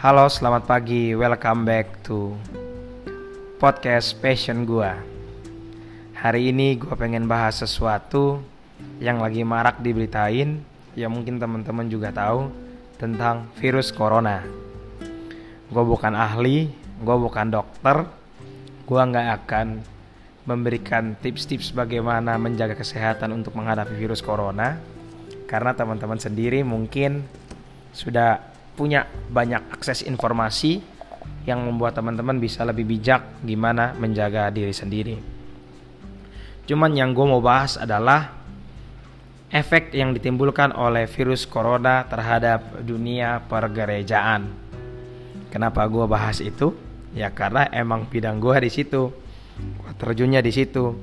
Halo, selamat pagi. Welcome back to podcast passion gua. Hari ini gua pengen bahas sesuatu yang lagi marak diberitain, ya mungkin teman-teman juga tahu tentang virus corona. Gue bukan ahli, gue bukan dokter, gue nggak akan memberikan tips-tips bagaimana menjaga kesehatan untuk menghadapi virus corona karena teman-teman sendiri mungkin sudah punya banyak akses informasi yang membuat teman-teman bisa lebih bijak gimana menjaga diri sendiri. Cuman yang gue mau bahas adalah efek yang ditimbulkan oleh virus corona terhadap dunia pergerejaan. Kenapa gue bahas itu? Ya karena emang bidang gue di situ, terjunnya di situ.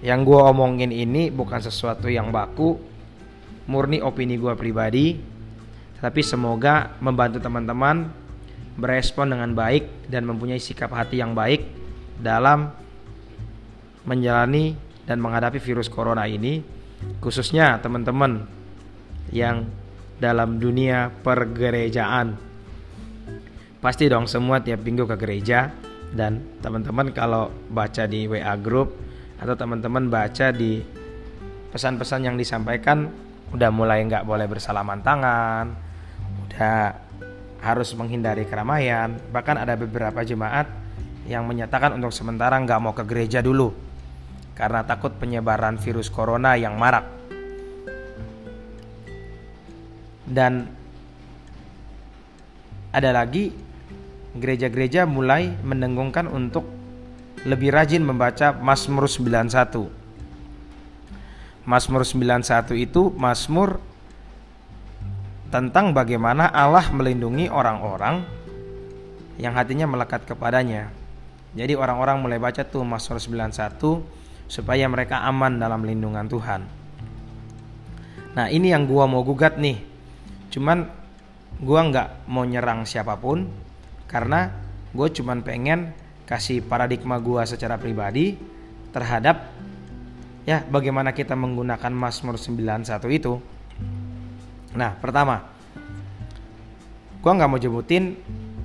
Yang gue omongin ini bukan sesuatu yang baku, murni opini gue pribadi, tapi semoga membantu teman-teman berespon dengan baik dan mempunyai sikap hati yang baik dalam menjalani dan menghadapi virus corona ini, khususnya teman-teman yang dalam dunia pergerejaan. Pasti dong semua tiap minggu ke gereja dan teman-teman kalau baca di WA group atau teman-teman baca di pesan-pesan yang disampaikan udah mulai nggak boleh bersalaman tangan, udah harus menghindari keramaian. Bahkan ada beberapa jemaat yang menyatakan untuk sementara nggak mau ke gereja dulu karena takut penyebaran virus corona yang marak. Dan ada lagi gereja-gereja mulai mendengungkan untuk lebih rajin membaca Mazmur 91 Mazmur 91 itu Mazmur tentang bagaimana Allah melindungi orang-orang yang hatinya melekat kepadanya. Jadi orang-orang mulai baca tuh Mazmur 91 supaya mereka aman dalam lindungan Tuhan. Nah ini yang gua mau gugat nih. Cuman gua nggak mau nyerang siapa pun karena gue cuman pengen kasih paradigma gua secara pribadi terhadap ya bagaimana kita menggunakan Mazmur 91 itu. Nah, pertama, gua nggak mau jebutin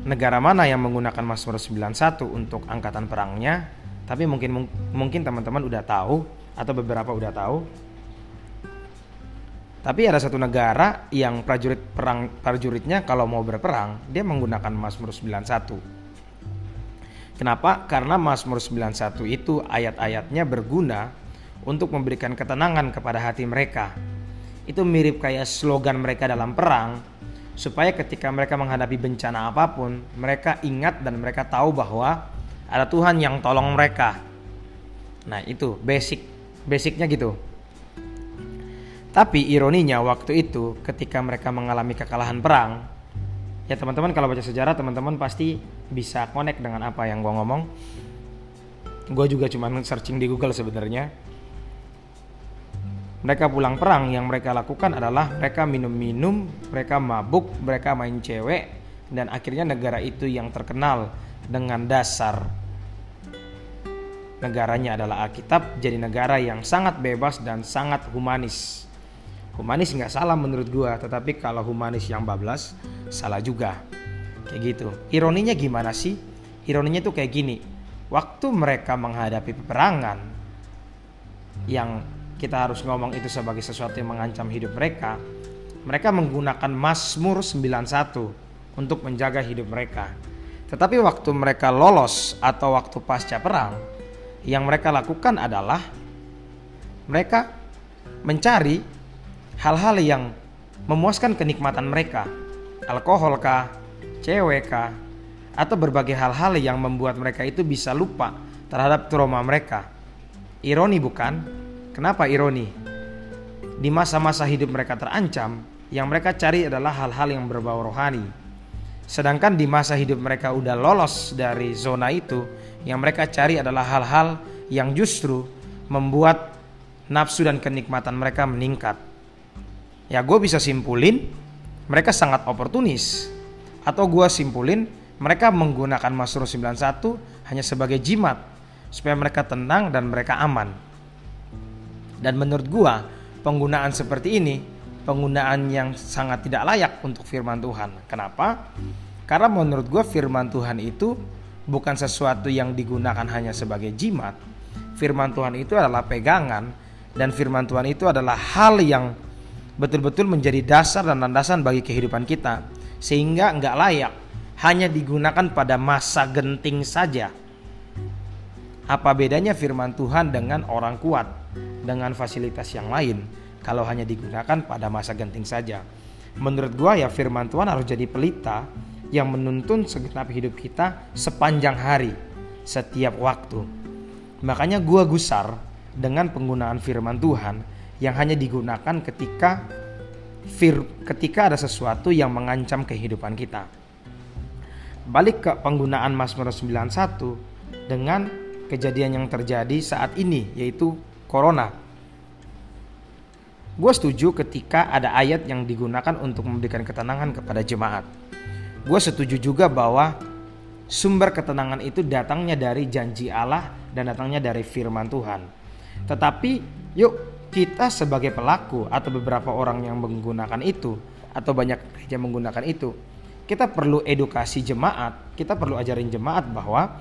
negara mana yang menggunakan Mazmur 91 untuk angkatan perangnya, tapi mungkin mungkin teman-teman udah tahu atau beberapa udah tahu. Tapi ada satu negara yang prajurit perang prajuritnya kalau mau berperang, dia menggunakan Mazmur 91. Kenapa? Karena Mazmur 91 itu ayat-ayatnya berguna untuk memberikan ketenangan kepada hati mereka. Itu mirip kayak slogan mereka dalam perang, supaya ketika mereka menghadapi bencana apa pun, mereka ingat dan mereka tahu bahwa ada Tuhan yang tolong mereka. Nah, itu basic basicnya gitu. Tapi ironinya waktu itu ketika mereka mengalami kekalahan perang, ya teman-teman kalau baca sejarah teman-teman pasti bisa connect dengan apa yang gue ngomong. Gue juga cuma searching di Google sebenarnya mereka pulang perang yang mereka lakukan adalah mereka minum-minum, mereka mabuk, mereka main cewek dan akhirnya negara itu yang terkenal dengan dasar negaranya adalah Alkitab jadi negara yang sangat bebas dan sangat humanis. Humanis nggak salah menurut gua, tetapi kalau humanis yang bablas salah juga. Kayak gitu. Ironinya gimana sih? Ironinya tuh kayak gini. Waktu mereka menghadapi peperangan yang kita harus ngomong itu sebagai sesuatu yang mengancam hidup mereka, mereka menggunakan Mazmur 91 untuk menjaga hidup mereka. Tetapi waktu mereka lolos atau waktu pasca perang, yang mereka lakukan adalah mereka mencari hal-hal yang memuaskan kenikmatan mereka. Alkohol kah, cewek kah, atau berbagai hal-hal yang membuat mereka itu bisa lupa terhadap trauma mereka. Ironi bukan? Kenapa ironi? Di masa-masa hidup mereka terancam, yang mereka cari adalah hal-hal yang berbau rohani. Sedangkan di masa hidup mereka udah lolos dari zona itu, yang mereka cari adalah hal-hal yang justru membuat nafsu dan kenikmatan mereka meningkat. Ya gue bisa simpulin, mereka sangat oportunis. Atau gue simpulin, mereka menggunakan Mazmur 91 hanya sebagai jimat supaya mereka tenang dan mereka aman. Dan menurut gua, penggunaan seperti ini penggunaan yang sangat tidak layak untuk firman Tuhan. Kenapa? Karena menurut gue firman Tuhan itu bukan sesuatu yang digunakan hanya sebagai jimat. Firman Tuhan itu adalah pegangan dan firman Tuhan itu adalah hal yang betul-betul menjadi dasar dan landasan bagi kehidupan kita sehingga nggak layak hanya digunakan pada masa genting saja. Apa bedanya firman Tuhan dengan orang kuat dengan fasilitas yang lain kalau hanya digunakan pada masa genting saja? Menurut gua ya firman Tuhan harus jadi pelita yang menuntun segenap hidup kita sepanjang hari, setiap waktu. Makanya gua gusar dengan penggunaan firman Tuhan yang hanya digunakan ketika fir, ketika ada sesuatu yang mengancam kehidupan kita. Balik ke penggunaan Mazmur 91 dengan kejadian yang terjadi saat ini yaitu corona. Gue setuju ketika ada ayat yang digunakan untuk memberikan ketenangan kepada jemaat gue setuju juga bahwa sumber ketenangan itu datangnya dari janji Allah dan datangnya dari firman Tuhan. Tetapi yuk kita sebagai pelaku atau beberapa orang yang menggunakan itu atau banyak gereja menggunakan itu, kita perlu edukasi jemaat, kita perlu ajarin jemaat bahwa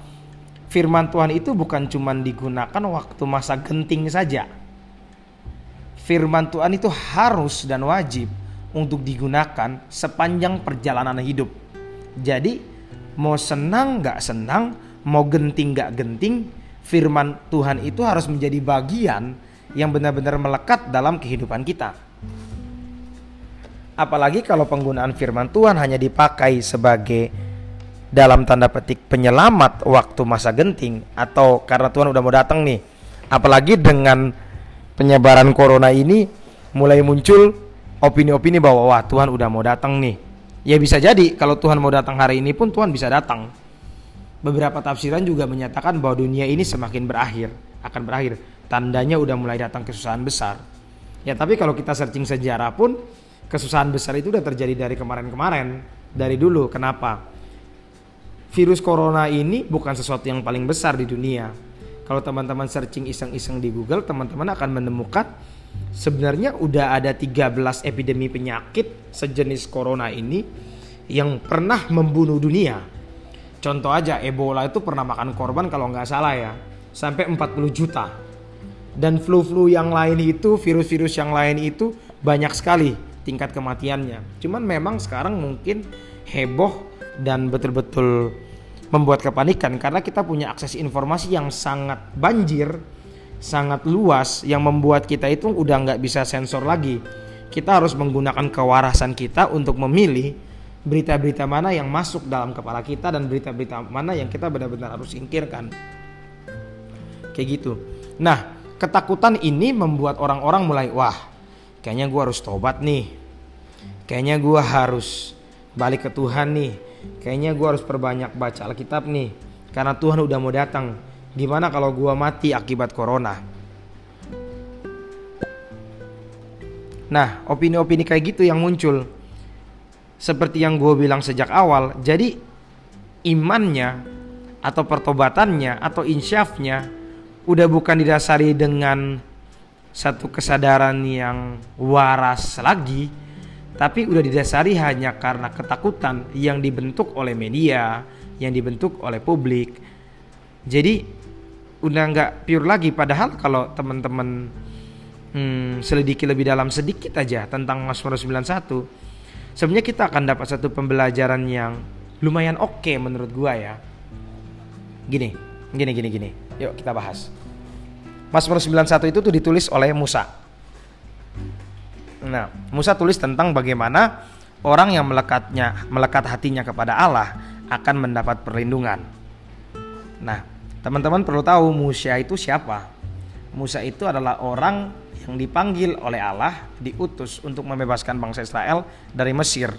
firman Tuhan itu bukan cuma digunakan waktu masa genting saja. Firman Tuhan itu harus dan wajib untuk digunakan sepanjang perjalanan hidup jadi mau senang nggak senang, mau genting nggak genting, firman Tuhan itu harus menjadi bagian yang benar-benar melekat dalam kehidupan kita. Apalagi kalau penggunaan firman Tuhan hanya dipakai sebagai dalam tanda petik penyelamat waktu masa genting atau karena Tuhan udah mau datang nih. Apalagi dengan penyebaran corona ini mulai muncul opini-opini bahwa wah Tuhan udah mau datang nih Ya bisa jadi kalau Tuhan mau datang hari ini pun Tuhan bisa datang. Beberapa tafsiran juga menyatakan bahwa dunia ini semakin berakhir, akan berakhir. Tandanya udah mulai datang kesusahan besar. Ya tapi kalau kita searching sejarah pun kesusahan besar itu udah terjadi dari kemarin-kemarin, dari dulu. Kenapa? Virus corona ini bukan sesuatu yang paling besar di dunia. Kalau teman-teman searching iseng-iseng di Google, teman-teman akan menemukan sebenarnya udah ada 13 epidemi penyakit sejenis corona ini yang pernah membunuh dunia. Contoh aja Ebola itu pernah makan korban kalau nggak salah ya sampai 40 juta. Dan flu-flu yang lain itu, virus-virus yang lain itu banyak sekali tingkat kematiannya. Cuman memang sekarang mungkin heboh dan betul-betul membuat kepanikan karena kita punya akses informasi yang sangat banjir sangat luas yang membuat kita itu udah nggak bisa sensor lagi. Kita harus menggunakan kewarasan kita untuk memilih berita-berita mana yang masuk dalam kepala kita dan berita-berita mana yang kita benar-benar harus singkirkan. Kayak gitu. Nah, ketakutan ini membuat orang-orang mulai, wah, kayaknya gue harus tobat nih. Kayaknya gue harus balik ke Tuhan nih. Kayaknya gue harus perbanyak baca Alkitab nih. Karena Tuhan udah mau datang Gimana kalau gua mati akibat corona? Nah, opini-opini kayak gitu yang muncul. Seperti yang gue bilang sejak awal, jadi imannya atau pertobatannya atau insyafnya udah bukan didasari dengan satu kesadaran yang waras lagi, tapi udah didasari hanya karena ketakutan yang dibentuk oleh media, yang dibentuk oleh publik. Jadi udah nggak pure lagi. Padahal kalau teman-teman hmm, selidiki lebih dalam sedikit aja tentang Mazmur 91 sebenarnya kita akan dapat satu pembelajaran yang lumayan oke okay menurut gua ya. Gini gini gini gini. Yuk kita bahas. Mazmur 91 itu tuh ditulis oleh Musa nah Musa tulis tentang bagaimana orang yang melekatnya melekat hatinya kepada Allah akan mendapat perlindungan nah Teman-teman perlu tahu Musa itu siapa? Musa itu adalah orang yang dipanggil oleh Allah, diutus untuk membebaskan bangsa Israel dari Mesir.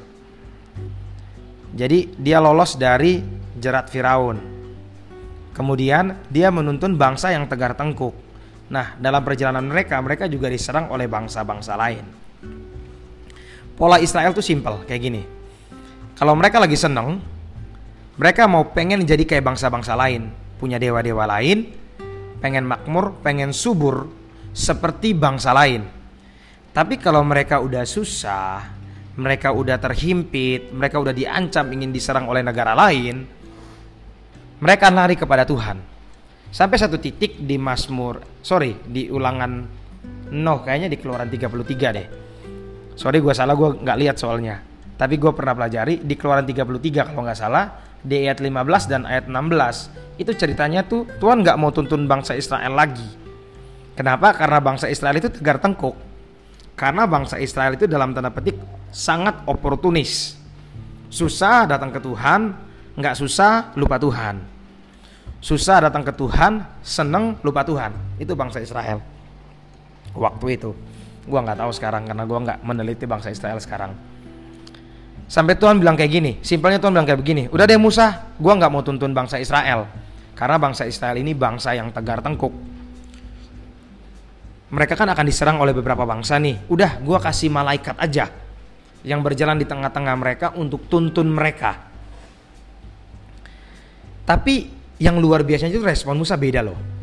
Jadi dia lolos dari jerat Firaun. Kemudian dia menuntun bangsa yang tegar tengkuk. Nah, dalam perjalanan mereka, mereka juga diserang oleh bangsa-bangsa lain. Pola Israel tuh simpel kayak gini. Kalau mereka lagi seneng, mereka mau pengen jadi kayak bangsa-bangsa lain punya dewa-dewa lain, pengen makmur, pengen subur seperti bangsa lain. Tapi kalau mereka udah susah, mereka udah terhimpit, mereka udah diancam ingin diserang oleh negara lain, mereka lari kepada Tuhan. Sampai satu titik di Mazmur, sorry, di ulangan no kayaknya di keluaran 33 deh. Sorry gue salah, gue nggak lihat soalnya. Tapi gue pernah pelajari di keluaran 33 kalau nggak salah, di ayat 15 dan ayat 16. Itu ceritanya tuh Tuhan nggak mau tuntun bangsa Israel lagi. Kenapa? Karena bangsa Israel itu tegar tengkuk. Karena bangsa Israel itu dalam tanda petik sangat oportunis. Susah datang ke Tuhan, nggak susah lupa Tuhan susah datang ke Tuhan, seneng lupa Tuhan. Itu bangsa Israel. Waktu itu, gua nggak tahu sekarang karena gua nggak meneliti bangsa Israel sekarang. Sampai Tuhan bilang kayak gini, simpelnya Tuhan bilang kayak begini, udah deh Musa, gua nggak mau tuntun bangsa Israel, karena bangsa Israel ini bangsa yang tegar tengkuk. Mereka kan akan diserang oleh beberapa bangsa nih. Udah, gua kasih malaikat aja yang berjalan di tengah-tengah mereka untuk tuntun mereka. Tapi yang luar biasanya itu respon Musa beda loh.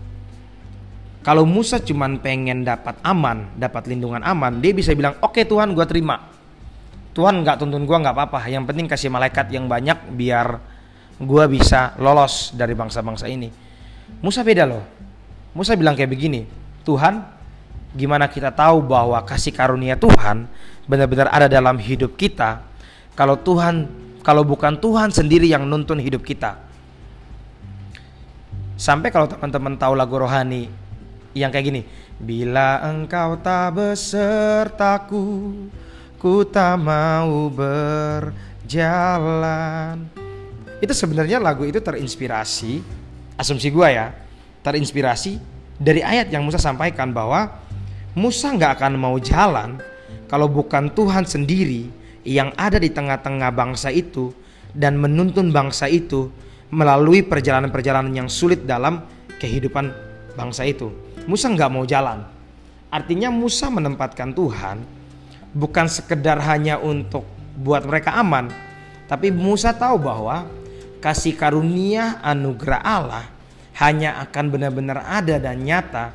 Kalau Musa cuman pengen dapat aman, dapat lindungan aman, dia bisa bilang, oke okay, Tuhan gue terima. Tuhan nggak tuntun gue nggak apa-apa. Yang penting kasih malaikat yang banyak biar gue bisa lolos dari bangsa-bangsa ini. Musa beda loh. Musa bilang kayak begini, Tuhan, gimana kita tahu bahwa kasih karunia Tuhan benar-benar ada dalam hidup kita? Kalau Tuhan, kalau bukan Tuhan sendiri yang nuntun hidup kita, Sampai kalau teman-teman tahu lagu rohani yang kayak gini, bila engkau tak besertaku, ku tak mau berjalan. Itu sebenarnya lagu itu terinspirasi, asumsi gua ya, terinspirasi dari ayat yang Musa sampaikan bahwa Musa nggak akan mau jalan kalau bukan Tuhan sendiri yang ada di tengah-tengah bangsa itu dan menuntun bangsa itu melalui perjalanan-perjalanan yang sulit dalam kehidupan bangsa itu. Musa nggak mau jalan. Artinya Musa menempatkan Tuhan bukan sekedar hanya untuk buat mereka aman, tapi Musa tahu bahwa kasih karunia anugerah Allah hanya akan benar-benar ada dan nyata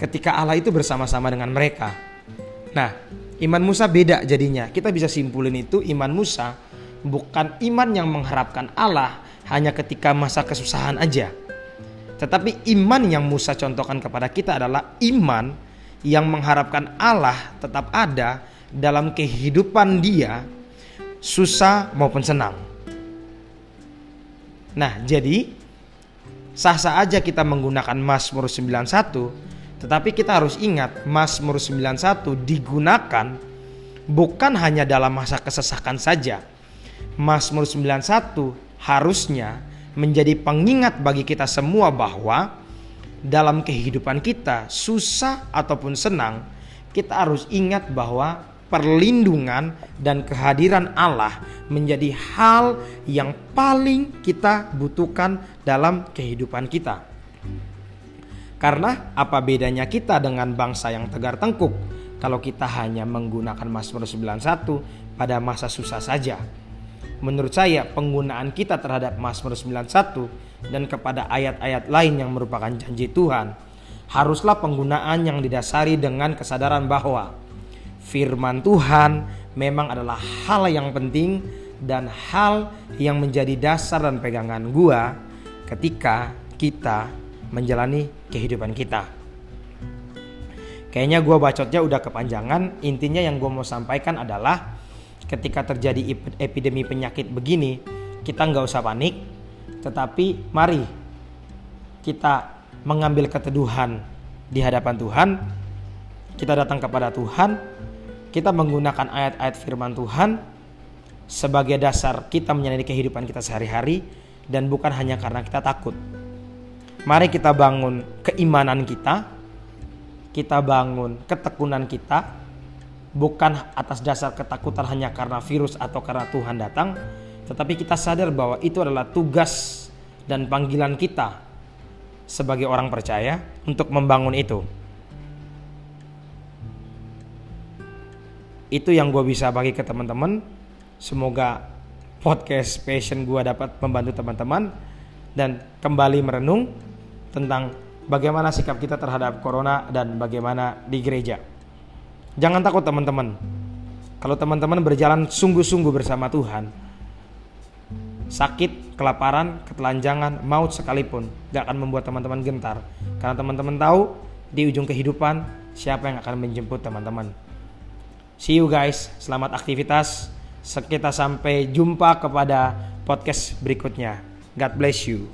ketika Allah itu bersama-sama dengan mereka. Nah, iman Musa beda jadinya. Kita bisa simpulin itu iman Musa bukan iman yang mengharapkan Allah, hanya ketika masa kesusahan aja. Tetapi iman yang Musa contohkan kepada kita adalah iman yang mengharapkan Allah tetap ada dalam kehidupan dia susah maupun senang. Nah, jadi sah-sah aja kita menggunakan Mazmur 91, tetapi kita harus ingat Mazmur 91 digunakan bukan hanya dalam masa kesesakan saja. Mazmur 91 harusnya menjadi pengingat bagi kita semua bahwa dalam kehidupan kita susah ataupun senang kita harus ingat bahwa perlindungan dan kehadiran Allah menjadi hal yang paling kita butuhkan dalam kehidupan kita. Karena apa bedanya kita dengan bangsa yang tegar tengkuk kalau kita hanya menggunakan Mazmur 91 pada masa susah saja? Menurut saya penggunaan kita terhadap Mazmur 91 dan kepada ayat-ayat lain yang merupakan janji Tuhan haruslah penggunaan yang didasari dengan kesadaran bahwa firman Tuhan memang adalah hal yang penting dan hal yang menjadi dasar dan pegangan gua ketika kita menjalani kehidupan kita. Kayaknya gua bacotnya udah kepanjangan. Intinya yang gua mau sampaikan adalah ketika terjadi epidemi penyakit begini kita nggak usah panik tetapi mari kita mengambil keteduhan di hadapan Tuhan. Kita datang kepada Tuhan kita menggunakan ayat-ayat firman Tuhan sebagai dasar kita menjalani kehidupan kita sehari-hari dan bukan hanya karena kita takut. Mari kita bangun keimanan kita kita bangun ketekunan kita bukan atas dasar ketakutan hanya karena virus atau karena Tuhan datang, tetapi kita sadar bahwa itu adalah tugas dan panggilan kita sebagai orang percaya untuk membangun itu. Itu yang gue bisa bagi ke teman-teman. Semoga podcast passion gue dapat membantu teman-teman dan kembali merenung tentang bagaimana sikap kita terhadap corona dan bagaimana di gereja. Jangan takut teman-teman. Kalau teman-teman berjalan sungguh-sungguh bersama Tuhan, sakit, kelaparan, ketelanjangan, maut sekalipun gak akan membuat teman-teman gentar. Karena teman-teman tahu di ujung kehidupan siapa yang akan menjemput teman-teman. See you guys, selamat aktivitas. Kita sampai jumpa kepada podcast berikutnya. God bless you.